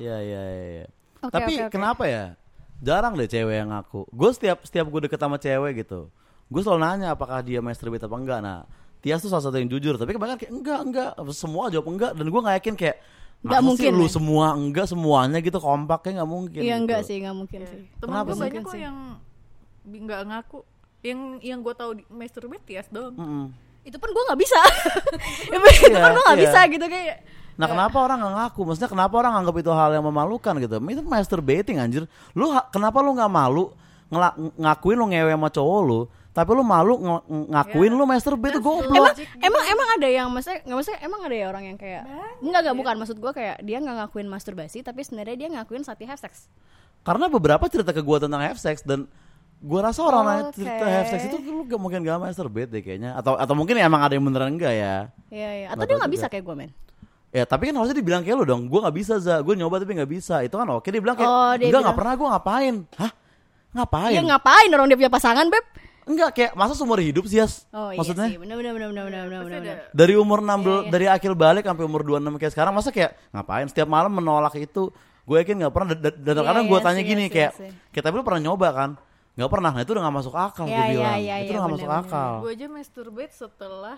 Iya iya iya. iya. Oke, Tapi oke, oke. kenapa ya? Jarang deh cewek yang ngaku. Gue setiap setiap gue deket sama cewek gitu, gue selalu nanya apakah dia masturbate apa enggak. Nah, Tias tuh salah satu yang jujur. Tapi kebanyakan kayak enggak enggak. Semua jawab enggak. Dan gue nggak yakin kayak Nggak masa mungkin, sih lu ya? semua enggak semuanya gitu kompaknya nggak mungkin. Iya gitu. enggak sih, enggak mungkin sih. Temen gue banyak kok yang nggak ngaku. Yang yang gue tahu di masturbate Tias doang. Mm-mm. Itu pun gue nggak bisa. itu Iya, pun gue nggak iya. bisa gitu kayak. Nah kenapa orang nggak ngaku? Maksudnya kenapa orang anggap itu hal yang memalukan gitu? Itu masturbating anjir. Lu kenapa lu nggak malu ngela- ngakuin lu ngewe sama cowok lu, tapi lu malu nge- ngakuin lu masturbate itu goblok. Emang emang emang ada yang maksudnya nggak maksudnya emang ada ya orang yang kayak enggak enggak bukan maksud gue kayak dia nggak ngakuin masturbasi tapi sebenarnya dia ngakuin saat dia have sex. Karena beberapa cerita ke gua tentang have sex dan gua rasa orang yang Oke. cerita have sex itu lu gak mungkin gak masturbate deh kayaknya atau atau mungkin emang ada yang beneran enggak ya. Iya iya. Atau dia tahu nggak bisa kayak gue men. Ya tapi kan harusnya dibilang kayak lu dong, gua nggak bisa za, gue nyoba tapi nggak bisa. Itu kan oke dia bilang kayak Oh, dia enggak nggak bilang- pernah gua ngapain. Hah? Ngapain? Dia ngapain orang dia punya pasangan beb? Enggak kayak masa seumur hidup sih Yas? Oh Maksudnya? iya sih. Benar benar benar benar benar benar Pasti benar. ada dari umur 16 Iya, iya. dari akil balik sampai umur 26 kayak sekarang masa kayak ngapain setiap malam menolak itu gue yakin nggak pernah dan, Iya, kadang gue iya tanya sih, gini iya sih, kayak iya sih. kita lu pernah nyoba kan nggak pernah nah itu udah nggak masuk akal Iya, gue iya, bilang iya, itu iya, udah nggak masuk akal Gue aja masturbate setelah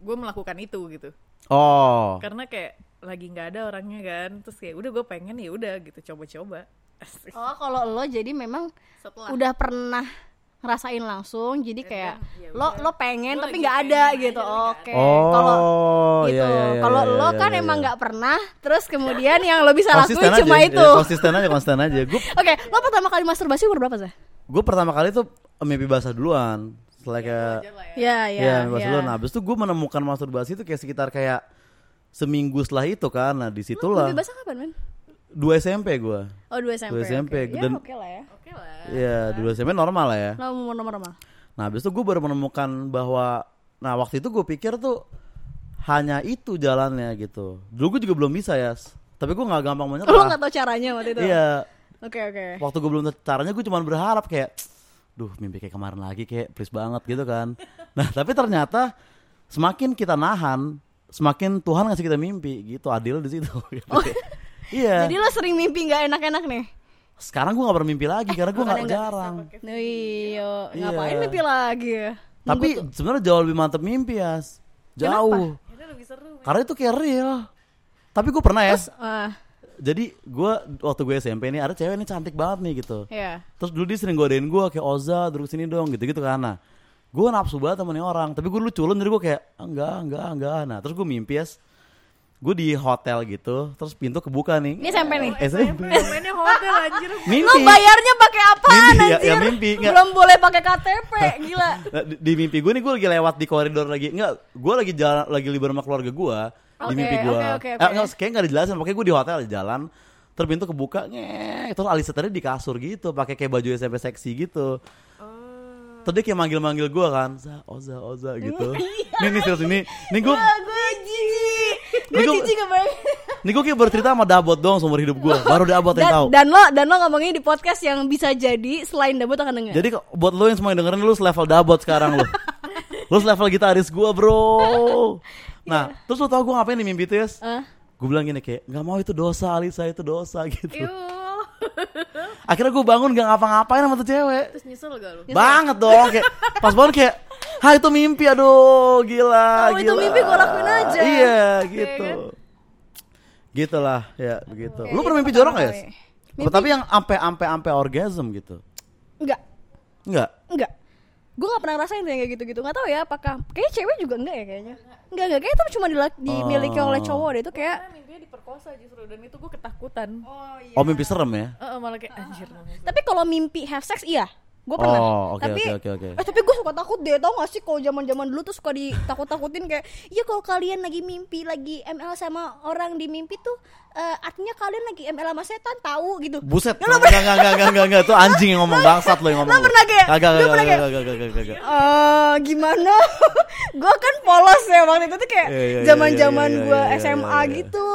gue melakukan itu gitu. oh. Karena kayak lagi nggak ada orangnya kan. Terus kayak udah gue pengen ya udah gitu coba-coba. Oh kalau lo jadi memang Setelah. udah pernah ngerasain langsung jadi kayak ya lo lo pengen Gua tapi nggak ada pengen gitu. aja, oke oh kalau gitu. iya, iya, iya, kalau iya, lo iya, kan iya, emang iya. nggak pernah terus kemudian yang lo bisa konsisten lakuin aja cuma ya, itu. konsisten aja konsisten aja. Gue oke lo pertama kali masturbasi umur berapa sih gue pertama kali tuh mimpi basah duluan setelah kayak wajar lah ya. ya ya ya. nah habis itu gue menemukan masturbasi itu kayak sekitar kayak seminggu setelah itu kan nah di Lo situlah mimpi basah kapan men dua SMP gue oh dua SMP Dua SMP, oke. ya dan- oke lah ya Oke lah. Iya, dua SMP normal lah ya. umur nomor normal Nah, habis itu gue baru menemukan bahwa, nah waktu itu gue pikir tuh hanya itu jalannya gitu. Dulu gue juga belum bisa ya, tapi gue nggak gampang menyerah. lo nggak tahu caranya waktu itu Iya, oke oke waktu gue belum tahu caranya gue cuma berharap kayak, duh mimpi kayak kemarin lagi kayak please banget gitu kan. Nah, tapi ternyata semakin kita nahan, semakin Tuhan ngasih kita mimpi gitu, adil di situ. Gitu. Iya. jadi lo sering mimpi nggak enak-enak nih Sekarang gue gak bermimpi lagi karena gue nggak jarang. Iya, Iya. ngapain mimpi lagi ya? Tapi sebenarnya jauh lebih mantep mimpi ya. Jauh. Itu lebih seru. Karena itu kayak real. Tapi gue pernah ya. terus, ah, Jadi gue waktu gue SMP nih ada cewek ini cantik banget nih gitu. ya. Terus dulu dia sering godain gue kayak Oza duduk sini dong gitu-gitu kan. Nah, gue nafsu banget sama nih orang. Tapi gue dulu culun jadi gue kayak "Ah, enggak enggak enggak. Nah terus gue mimpi ya. Gue di hotel gitu. Terus pintu kebuka nih. Ini SMP nih. SMP. Mainnya hotel anjir. Mimpi. Lo bayarnya pakai apaan Mimpi, ya- anjir? ya mimpi, nggak. Belum boleh pakai KTP, gila. Di, di mimpi gue nih gue lagi lewat di koridor lagi enggak gue lagi jalan lagi libur sama keluarga gue di Oke, mimpi gue oke, oke, oke. Eh, enggak kayak nggak dijelasin pokoknya gue di hotel di jalan terus pintu kebuka ngek terus Alisa tadi di kasur gitu pakai kayak baju SMP seksi gitu terus dia kayak manggil-manggil gue kan Za, Oza Oza gitu nih nih serius ini nih gue Ah, gue jijik. Gue jijik kebayang. nih gue kayak bercerita sama Dabot dong seumur hidup gue baru Dabot yang Dan, tahu dan lo dan lo ngomongin di podcast yang bisa jadi selain Dabut akan denger. Jadi kok- buat lo yang semua yang dengerin lu level dabot sekarang lu. lu level gitaris gua, Bro. Nah, terus lu tau gua ngapain di mimpi itu, Yes? Ah. Gue bilang gini kayak, nggak mau itu dosa, Alisa itu dosa gitu. Iu. Akhirnya gue bangun gak ngapa-ngapain sama tuh cewek. Terus nyesel gak lu? Banget dong, kayak pas bangun kayak, ha itu mimpi, aduh, gila, Oh, itu gila. mimpi gua lakuin aja. Iya, gitu. Gitu lah, ya begitu. Oke, lu itu pernah mimpi jorok gak, kali. Yes? Mimpi- Tapi yang ampe ampe ampe orgasm gitu. Enggak, Enggak. enggak. Gue gak pernah ngerasain tuh yang kayak gitu-gitu. Gak tahu ya apakah kayaknya cewek juga enggak ya kayaknya. Enggak, enggak. Kayaknya itu cuma dimiliki Oh. oleh cowok deh itu kayak Karena mimpinya diperkosa justru dan itu gue ketakutan. Oh, Oh, mimpi serem ya? malah kayak anjir. Tapi kalau mimpi have sex iya, gue pernah. Oh, oke, tapi, oke, oke, oke. Eh, tapi gue suka takut deh, tau gak sih kalau zaman zaman dulu tuh suka ditakut-takutin kayak, ya kalau kalian lagi mimpi lagi ML sama orang di mimpi tuh, eh, artinya kalian lagi ML sama setan tahu gitu. Buset, enggak, enggak, enggak, enggak, enggak, enggak, itu anjing yang ngomong bangsat lo yang ngomong. lo pernah kayak- kagak, pernah kagak, kayak- kagak, kagak, kagak. Eh gimana? gue kan polos ya waktu itu tuh kayak Iya, iya, iya, zaman zaman iya, gue SMA gitu.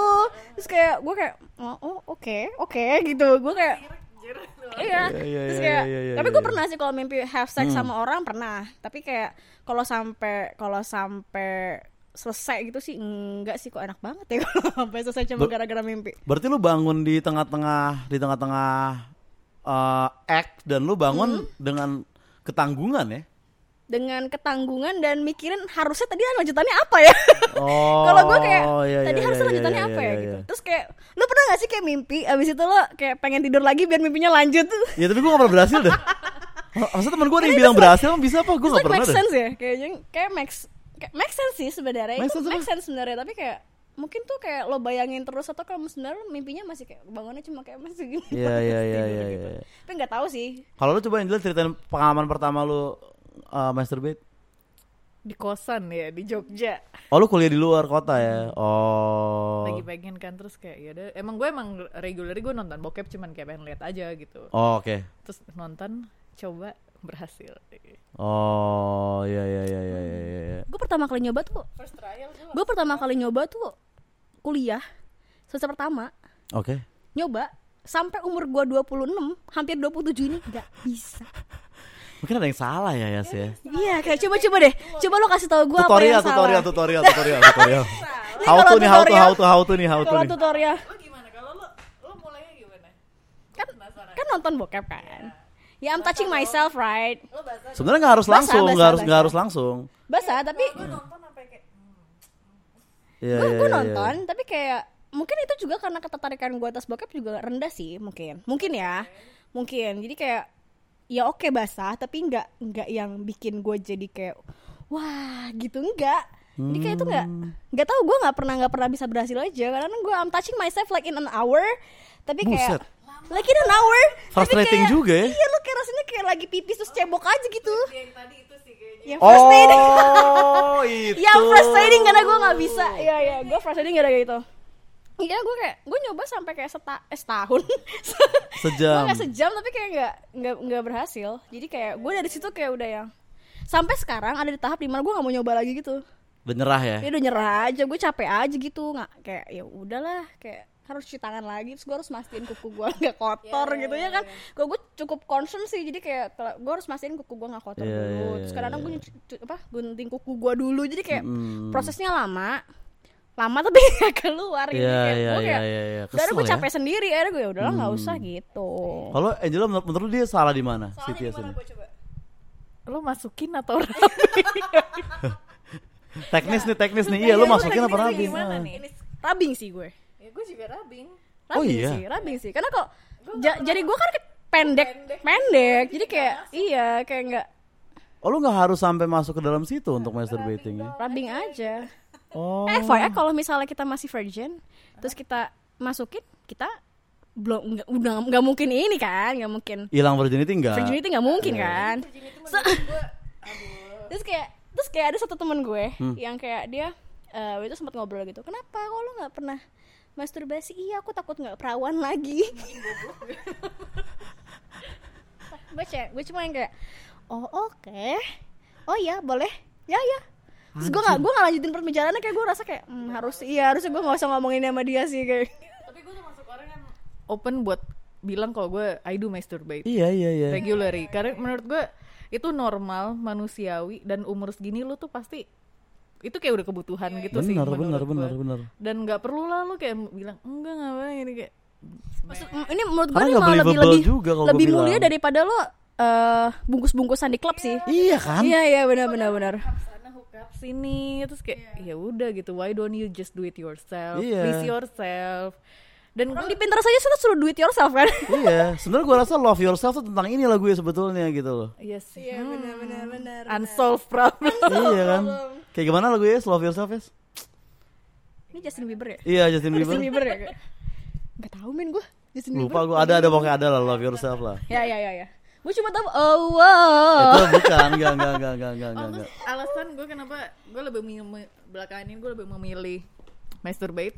Terus kayak gue kayak oh oh, oke oke gitu. Gue kayak Iya. Iya, iya, Terus iya, kayak tapi gue pernah sih kalau mimpi have sex Hmm. sama orang pernah. Tapi kayak kalau sampai kalau sampai selesai gitu sih enggak sih kok enak banget ya kalau sampai selesai cuma Ber- gara-gara mimpi Berarti lu bangun di tengah-tengah di tengah-tengah eh, act dan lu bangun Hmm. dengan ketanggungan ya. Dengan ketanggungan dan mikirin harusnya tadi lanjutannya apa ya Oh. kalau gue kayak iya, tadi iya, harusnya iya, lanjutannya iya, apa iya, ya iya. gitu terus kayak lu pernah gak sih kayak mimpi abis itu lo kayak pengen tidur lagi biar mimpinya lanjut tuh Ya tapi gue gak pernah berhasil dah. Masa temen gue ada yang bilang berhasil bisa apa? Gue gak pernah make deh. sense ya kayaknya kayak make kayak make sense sih sebenarnya Make itu sense make sense sebenarnya tapi kayak mungkin tuh kayak lo bayangin terus atau kalau sebenarnya lo mimpinya masih kayak bangunnya cuma kayak masih gini Iya iya iya tidur iya. gitu. iya. tapi nggak tahu sih Kalau lu coba Angel ceritain pengalaman pertama lu uh, masturbate. di kosan ya di Jogja Oh lu kuliah di luar kota ya? Oh. lagi pengen kan terus kayak ya udah emang gue emang regular gue nonton bokep cuman kayak pengen lihat aja gitu Oh oke. terus nonton coba berhasil Oh iya iya iya iya iya. iya. gue pertama kali nyoba tuh first trial gue pertama kali nyoba tuh kuliah semester pertama Oke. nyoba sampai umur gua 26 hampir 27 ini nggak bisa Mungkin ada yang salah ya Yas ya. iya kayak coba coba deh. Coba lo kasih tau gua apa Tutorial yang tutorial salah tutorial tutorial. Tutorial. Ini How to nih how to tutorial- how to how to nih how to nih. tutorial. Lo gimana? Kalau lo lo mulainya gimana? Kan kan nonton bokep kan? Ya I'm touching myself right? Lo bahasa Sebenarnya nggak harus langsung, nggak harus nggak harus langsung. basah tapi gue nonton sampai kayak Iya gue iya. gue iya, nonton tapi kayak mungkin itu juga karena ketertarikan gue atas bokep juga rendah sih mungkin. Mungkin ya. Mungkin. Jadi kayak ya oke basah tapi nggak nggak yang bikin gue jadi kayak wah gitu enggak jadi kayak itu nggak Hmm. nggak tahu gue nggak pernah nggak pernah bisa berhasil aja karena gue I'm touching myself like in an hour tapi kayak Buset. like in an hour tapi Frustrating kayak- juga ya. iya lu kayak rasanya kayak lagi pipis terus cebok aja gitu yang tadi itu sih kayaknya yang frustrating Oh itu. yang frustrating karena gue nggak bisa iya iya gue frustrating gara-gara gitu Iya gue kayak gue nyoba sampai kayak seta, eh, setahun. Sejam. gue nggak sejam tapi kayak nggak nggak nggak berhasil. Jadi kayak gue dari situ kayak udah yang sampai sekarang ada di tahap di mana gue nggak mau nyoba lagi gitu. Udah nyerah ya. ya udah nyerah aja gue capek aja gitu. Nggak kayak ya udahlah kayak harus cuci tangan lagi terus gue harus mastiin kuku gue nggak kotor gitu ya kan? gue gue cukup concern sih jadi kayak gue harus mastiin kuku gue nggak kotor Iya, dulu. iya, terus iya, kadang-kadang gue nyuci- cu- apa gunting kuku gue dulu. Jadi kayak Mm. prosesnya lama lama tapi nggak keluar gitu Iya kayak iya gue iya kayak iya. iya. udah Kesel gue ya. capek sendiri akhirnya gue ya udahlah nggak usah gitu Kalau Angela menurut, menurut dia salah di mana? Siti gimana Yasin? gue coba lo masukin atau Teknis nih teknis nih. Iya lu masukin apa rabing? gimana Ah. nih? rabing sih gue ya gue juga rabing rabing iya? sih rabing sih karena kok ja- jadi gue kan ke- pendek pendek jadi kayak iya kayak nggak Oh lu nggak harus sampai masuk ke dalam situ untuk masturbating ya? rabing aja Oh. eh FYI kalau misalnya kita masih virgin terus kita masukin kita belum nggak udah nggak mungkin ini kan nggak mungkin. Hilang virginity enggak? virginity nggak mungkin Iya. kan? So- terus kayak terus kayak ada satu temen gue Hmm. yang kayak dia eh waktu itu sempat ngobrol gitu kenapa? Kok lo nggak pernah masturbasi? Iya aku takut nggak perawan lagi. Gue cek gue cuma yang kayak oh oke. Oh ya boleh. Ya ya terus gue nggak gue nggak lanjutin pembicaraannya kayak gue rasa kayak hmm, harus iya harusnya gue nggak usah ngomongin sama dia sih kayak tapi gue termasuk orang yang open buat bilang kalau gue I do masturbate Iya iya iya. regularly karena menurut gue itu normal manusiawi dan umur segini lu tuh pasti itu kayak udah kebutuhan gitu sih Benar benar benar benar. dan nggak perlu lah lu kayak bilang enggak ngapain ini kayak Maksud, ini menurut gue ini malah lebih lebih juga kalau lebih mulia bilang. daripada lo eh bungkus-bungkusan di klub sih. Iya kan? Iya iya benar benar benar. Up sini terus kayak ya udah gitu why don't you just do it yourself Iya. please yourself dan Orang gue di Pinterest aja sudah suruh do it yourself kan. iya. Sebenarnya gua rasa love yourself tuh tentang ini lagu ya sebetulnya gitu loh. iya sih Iya benar benar benar. unsolved problem iya kan? Kayak gimana lagu ya love yourself ya? Ini Justin Bieber ya? Iya Justin Bieber. Justin Bieber ya? Nggak tahu men gue. Justin Bieber. Lupa gua ada ada pokoknya ada lah love yourself lah. Ya ya ya ya. Gue cuma tahu oh wow. Itu bukan enggak enggak enggak enggak enggak enggak. Oh, enggak. terus alasan gue kenapa gue lebih memilih belakangan ini gue lebih memilih masturbate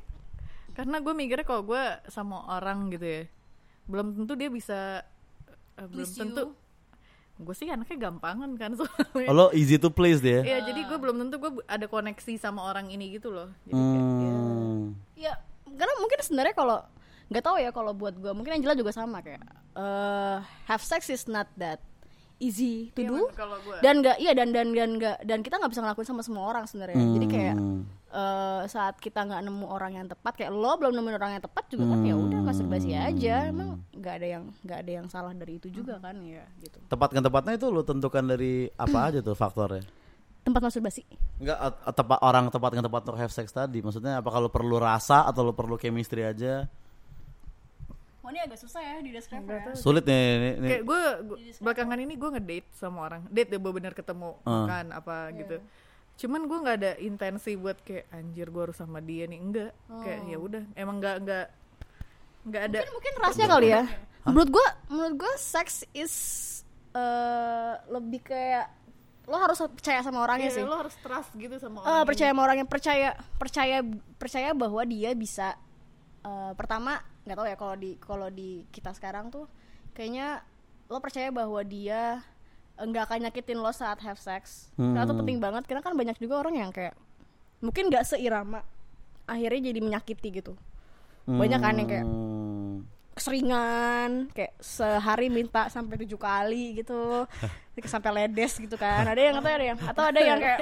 karena gue mikirnya kalau gue sama orang gitu ya belum tentu dia bisa eh, belum tentu gue sih anaknya gampangan kan soalnya Oh, lo easy to please dia. Iya, jadi gue belum tentu gue ada koneksi sama orang ini gitu loh. Jadi kayak, ya. Hmm. Ya, karena mungkin sebenarnya kalau nggak tahu ya kalau buat gue, mungkin Angela juga sama kayak eh have sex is not that easy to Iya, do dan nggak iya dan dan dan nggak dan kita nggak bisa ngelakuin sama semua orang sebenarnya jadi kayak Hmm. eh, saat kita nggak nemu orang yang tepat kayak lo belum nemuin orang yang tepat juga kan ya udah masturbasi aja emang nggak ada yang nggak ada yang salah dari itu juga kan ya gitu Tepat kan tepatnya itu lu tentukan dari apa aja tuh faktornya? tempat masturbasi Enggak at- at- tepat orang tepat kan tepat untuk have sex tadi. Maksudnya apa kalau perlu rasa atau lu perlu chemistry aja? Oh ini agak susah ya di describe ya. Sulit nih ini. ini. kayak gue belakangan ini gue ngedate sama orang. Date ya bener ketemu Ah. makan apa gitu. Cuman gue nggak ada intensi buat kayak anjir gue harus sama dia nih. Enggak kayak ya udah. Emang nggak nggak nggak ada. Mungkin mungkin rasnya kali ya. menurut gua menurut gua seks is eh lebih kayak lo harus percaya sama orangnya Iya, sih. lo harus trust gitu Eh, sama orang percaya sama orangnya. Percaya percaya percaya bahwa dia bisa eh, pertama nggak tahu ya kalau di kalau di kita sekarang tuh kayaknya lo percaya bahwa dia nggak akan nyakitin lo saat have sex karena itu Hmm. penting banget karena kan banyak juga orang yang kayak mungkin nggak seirama akhirnya jadi menyakiti gitu banyak kan yang kayak Hmm. keseringan kayak sehari minta sampai tujuh kali gitu sampai ledes gitu kan ada yang atau ada yang atau ada yang kayak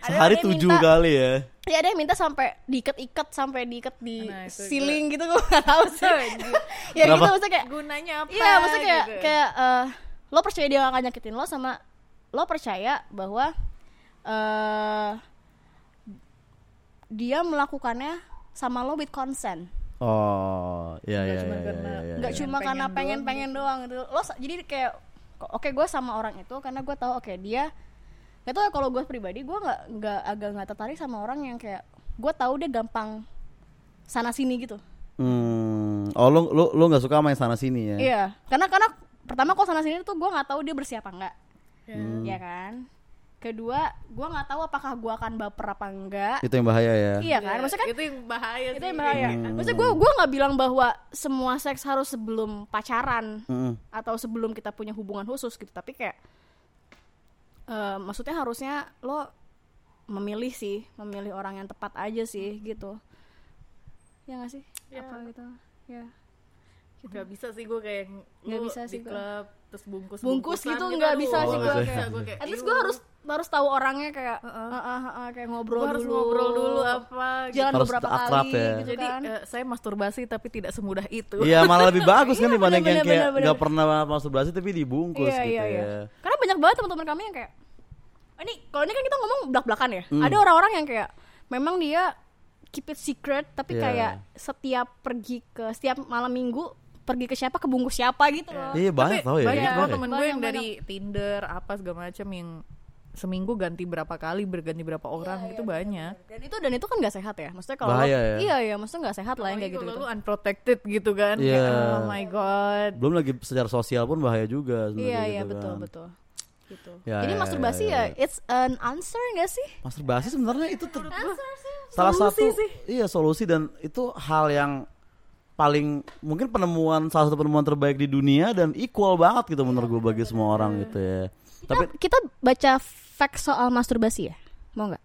ada Sehari yang tujuh minta- kali ya. ya ada yang minta sampai diikat-ikat sampai diikat di Nah, ceiling gitu gue gak tahu sih ya Kenapa? gitu maksudnya kayak gunanya apa iya maksudnya kayak gitu. kayak eh, lo percaya dia gak akan nyakitin lo sama lo percaya bahwa eh dia melakukannya sama lo with consent Oh, iya iya cuma iya karena iya, iya. nggak Pengen- cuma karena pengen pengen doang pengen doang gitu lo jadi kayak oke gue sama orang itu karena gue tahu oke dia nggak tahu ya kalau gue pribadi gue nggak nggak agak nggak tertarik sama orang yang kayak gue tahu dia gampang sana sini gitu Hmm. Oh, lu lu lu nggak suka main sana sini ya? iya karena karena pertama kalau sana sini tuh gue nggak tahu dia bersih apa enggak Hmm. ya kan kedua gue nggak tahu apakah gue akan baper apa enggak Itu yang bahaya ya. iya kan maksudnya kan itu yang bahaya itu sih. yang bahaya Hmm. maksudnya gue gue nggak bilang bahwa semua seks harus sebelum pacaran Mm-mm. atau sebelum kita punya hubungan khusus gitu tapi kayak eh, maksudnya harusnya lo memilih sih memilih orang yang tepat aja sih gitu ya nggak sih Ya. apa gitu ya nggak bisa sih gue kayak Nggak lu bisa sih di klub terus bungkus Bungkus gitu nggak bisa sih gua. gue kayak at least "Iu, gue harus harus tahu orangnya kayak Heeh. "Ah, ah, ah," kayak gua ngobrol harus dulu ngobrol dulu apa gitu. jangan Harus beberapa akrab kali ya. gitu jadi kan eh, saya masturbasi tapi tidak semudah itu Iya malah lebih bagus kan Iya, dibanding bener, yang bener, kayak nggak pernah masturbasi tapi dibungkus iya gitu iya ya. iya karena banyak banget teman-teman kami yang kayak "Oh, ini kalau ini kan kita ngomong belak belakan ya Hmm. ada orang-orang yang kayak memang dia keep it secret tapi Iya. kayak setiap pergi ke setiap malam minggu pergi ke siapa kebungkus siapa gitu loh Iya banyak tau ya. banyak kok banyak. temen gue yang Banyak, dari Tinder apa segala macam yang seminggu ganti berapa kali berganti berapa orang gitu banyak dan itu dan itu kan nggak sehat ya maksudnya kalau Bahaya lo- ya. iya iya maksudnya nggak sehat lah yang kayak gitu, Apalagi gitu. unprotected gitu kan Iya. Kayak, oh my god Belum lagi secara sosial pun bahaya juga sebenarnya iya gitu iya kan. betul betul gitu Ya, jadi ya, masturbasi ya, ya, ya. it's an answer gak sih Masturbasi sebenarnya itu ter- salah Solusi satu sih. iya solusi dan itu hal yang paling mungkin penemuan salah satu penemuan terbaik di dunia dan equal banget gitu menurut gue bagi semua orang gitu ya. Tapi kita, kita baca facts soal masturbasi ya? Mau nggak